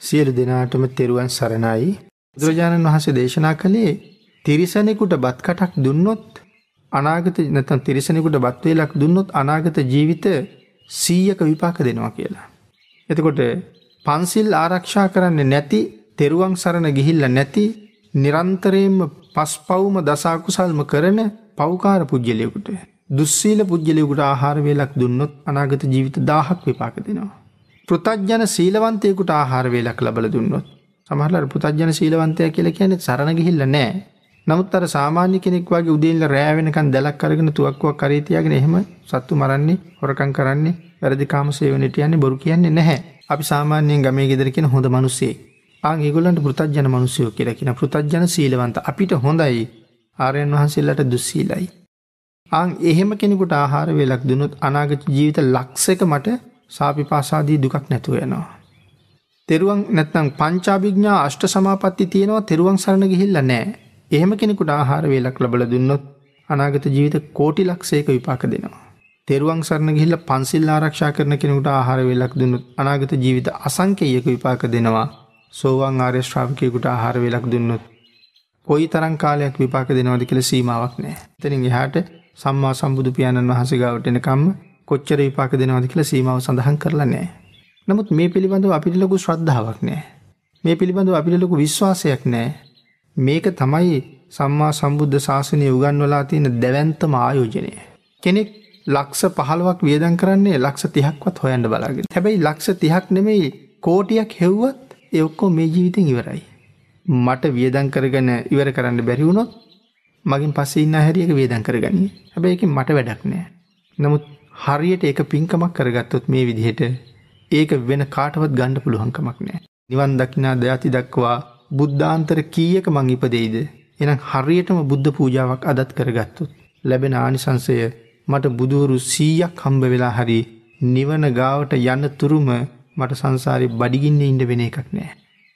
සියලු දෙනාටම තෙරුවන් සරණයි. බුදුරජාණන් වහන්සේ දේශනා කළේ තිරිසනෙකුට බත් කටක් දුන්නොත් අනාගත නැත්නම් තිරිසනෙකුට බත් වේලක් දුන්නොත් අනාගත ජීවිත 100ක විපාක දෙනවා කියලා. එතකොට පන්සිල් ආරක්ෂා කරන්නේ නැති තෙරුවන් සරණ ගිහිල්ලා නැති නිරන්තරයෙන්ම පස්පවුම දසකුසල්ම කරන පෞකාර පුජ්‍යලයකුට දුස්සීල පුද්ගලයකුට ආහාර වේලක් දුන්නොත් අනාගත ජීවිත දාහක් විපාක දෙනවා. පෘතජ්ජන සීලවන්තයකුට ආහාර වේලක් ලබල දුන්නොත් සමහරලට පුතජ්ජන සීලවන්තය කියල කියන සරණ ගිහිල්ල නෑ. නමුත් අර සාමාන්‍ය කෙනෙක් වගේ උදේල්ල රෑවෙනකන් දැලක් කරගෙන තුවක්කුවක් කරේතියගෙන එහෙම සත්තු මරන්නේ හොරකං කරන්නේ වැරදිකාම සේවනට යන්නේ බොරු කියන්නේ නැහැ. අපි සාමාන්‍යයෙන් ගමේ ගෙදර කියෙන හොඳ මනුස්සේ. ආං ඒගොල්ලන්ට පෘතජ්ජන මනුස්සයෝ කියලා කියන පෘතජ්ජන සීලවන්ත අපිට හොඳයි. ආරයන් වහන්සේල්ලට දුස්සීලයි. ආං එහෙම කෙනෙකුට ආහාර වෙලක් දුනුත් අනාගත ජීවිත ලක්සක මට සාපි පාසාදී දුකක් නැතුව යනවා. තෙරුවන් නැත්නම් පංචාභිග්ඥා අෂ්ට සමාපත්ති තියෙනවා තෙරුවන් සරණ ගිහිල්ල නෑ එහෙම කෙනෙකුට ආහාර වේලක් ලබල දුන්නොත් අනාගත ජීවිත කෝටි ලක්ෂයක විපාක දෙනවා. තෙරුවන් සරණ ගිහිල්ල පන්සිල් ආරක්ෂා කරන කෙනෙකුට ආහාර වෙලක් දුන්නොත් අනාගත ජීවිත අසංකේයක විපාක දෙනවා සෝවන් ආර්ය ශ්‍රාවකයකුට ආහාර වෙලක් දුන්නොත් කොයි තරං කාලයක් විපාක දෙනවද කියල සීමාවක් නෑ තනින් එහාට සම්මා සම්බුදු පියාණන් වහස ගවටෙනකම්ම කොච්චර විපාක දෙනවද කියලා සීමාව සඳහන් කරලා නෑ. නමුත් මේ පිළිබඳව අපිට ලොකු ශ්‍රද්ධාවක් නෑ. මේ පිළිබඳව අපිට ලොකු විශ්වාසයක් නෑ. මේක තමයි සම්මා සම්බුද්ධ ශාසනය උගන්වලා තියෙන දැවන්තම ආයෝජනය. කෙනෙක් ලක්ෂ පහළුවක් වියදන් කරන්නේ ලක්ෂ තිහක්වත් හොයන්ට බලාගෙන හැබැයි ලක්ෂ තිහක් නෙමෙයි කෝටියක් හෙව්වත් එඔක්කෝ මේ ජීවිතෙන් ඉවරයි. මට වියදන් කරගන ඉවර කරන්න බැරිවුණොත් මගින් පස්සේ ඉන්න හැරියක වේදන් කරගනී හැබැයි මට වැඩක් නෑ. නමුත් හරියට ඒක පින්කමක් කරගත්තොත් මේ විදිහට ඒක වෙන කාටවත් ගණ්ඩ පුළුවන්කමක් නෑ. නිවන් දකිනා දයාති දක්වා බුද්ධාන්තර කීයක මං ඉපදෙයිද. එනම් හරියටම බුද්ධ පූජාවක් අදත් කරගත්තුත්. ලැබෙන ආනිසංසය මට බුදුවරු සීයක් හම්බ වෙලා හරි නිවන ගාවට යන්න තුරුම මට සංසාරය බඩිගින්න ඉන්ඩ වෙන එකක් නෑ.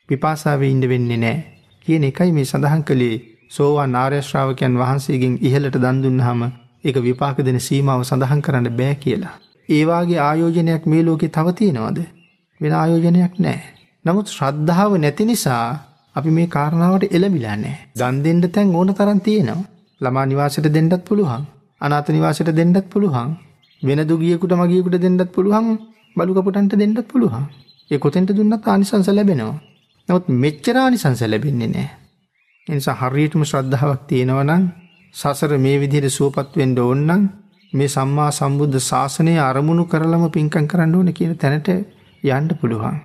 පිපාසාාව ඉන්ඩ වෙන්නේ නෑ. කියන එකයි මේ සඳහන් කළේ සෝවා නාර්යශ්‍රාවකයන් වහන්සේගෙන් ඉහලට දන්දුන්න හම එක විපාක දෙන සීමාව සඳහන් කරන්න බෑ කියලා. ඒවාගේ ආයෝජනයක් මේ ලෝකෙ තවතියෙනවාද. වෙන ආයෝජනයක් නෑ. නමුත් ශ්‍රද්ධාව නැති නිසා අපි මේ කාරණාවට එළමිලා නෑ. දන් දෙෙන්ට තැන් ඕන තරන් තියෙනවා. ළමා නිවාසට දෙන්නත් පුළුවන්. අනාත නිවාසට දෙන්නත් පුළුවන්. වෙන දුගියකුට මගියකුට දෙන්නත් පුළුවන් බලුකපුටන්ට දෙන්නත් පුළුවන්. ඒ කොතෙන්ට දුන්නත් ආනිසංස ලැබෙනවා. නමුත් මෙච්චරානිසංස ලැබෙන්නේ නෑ. එනිසා හරියටම ශ්‍රද්ධාවක් තියෙනවනම් සසර මේ විදිහට සුවපත්වෙන්ඩ ඔන්නම් මේ සම්මා සම්බුද්ධ ශාසනය අරමුණු කරලම පින්කන් කරන්න ඕන කියන තැනට යන්ඩ පුළුවන්.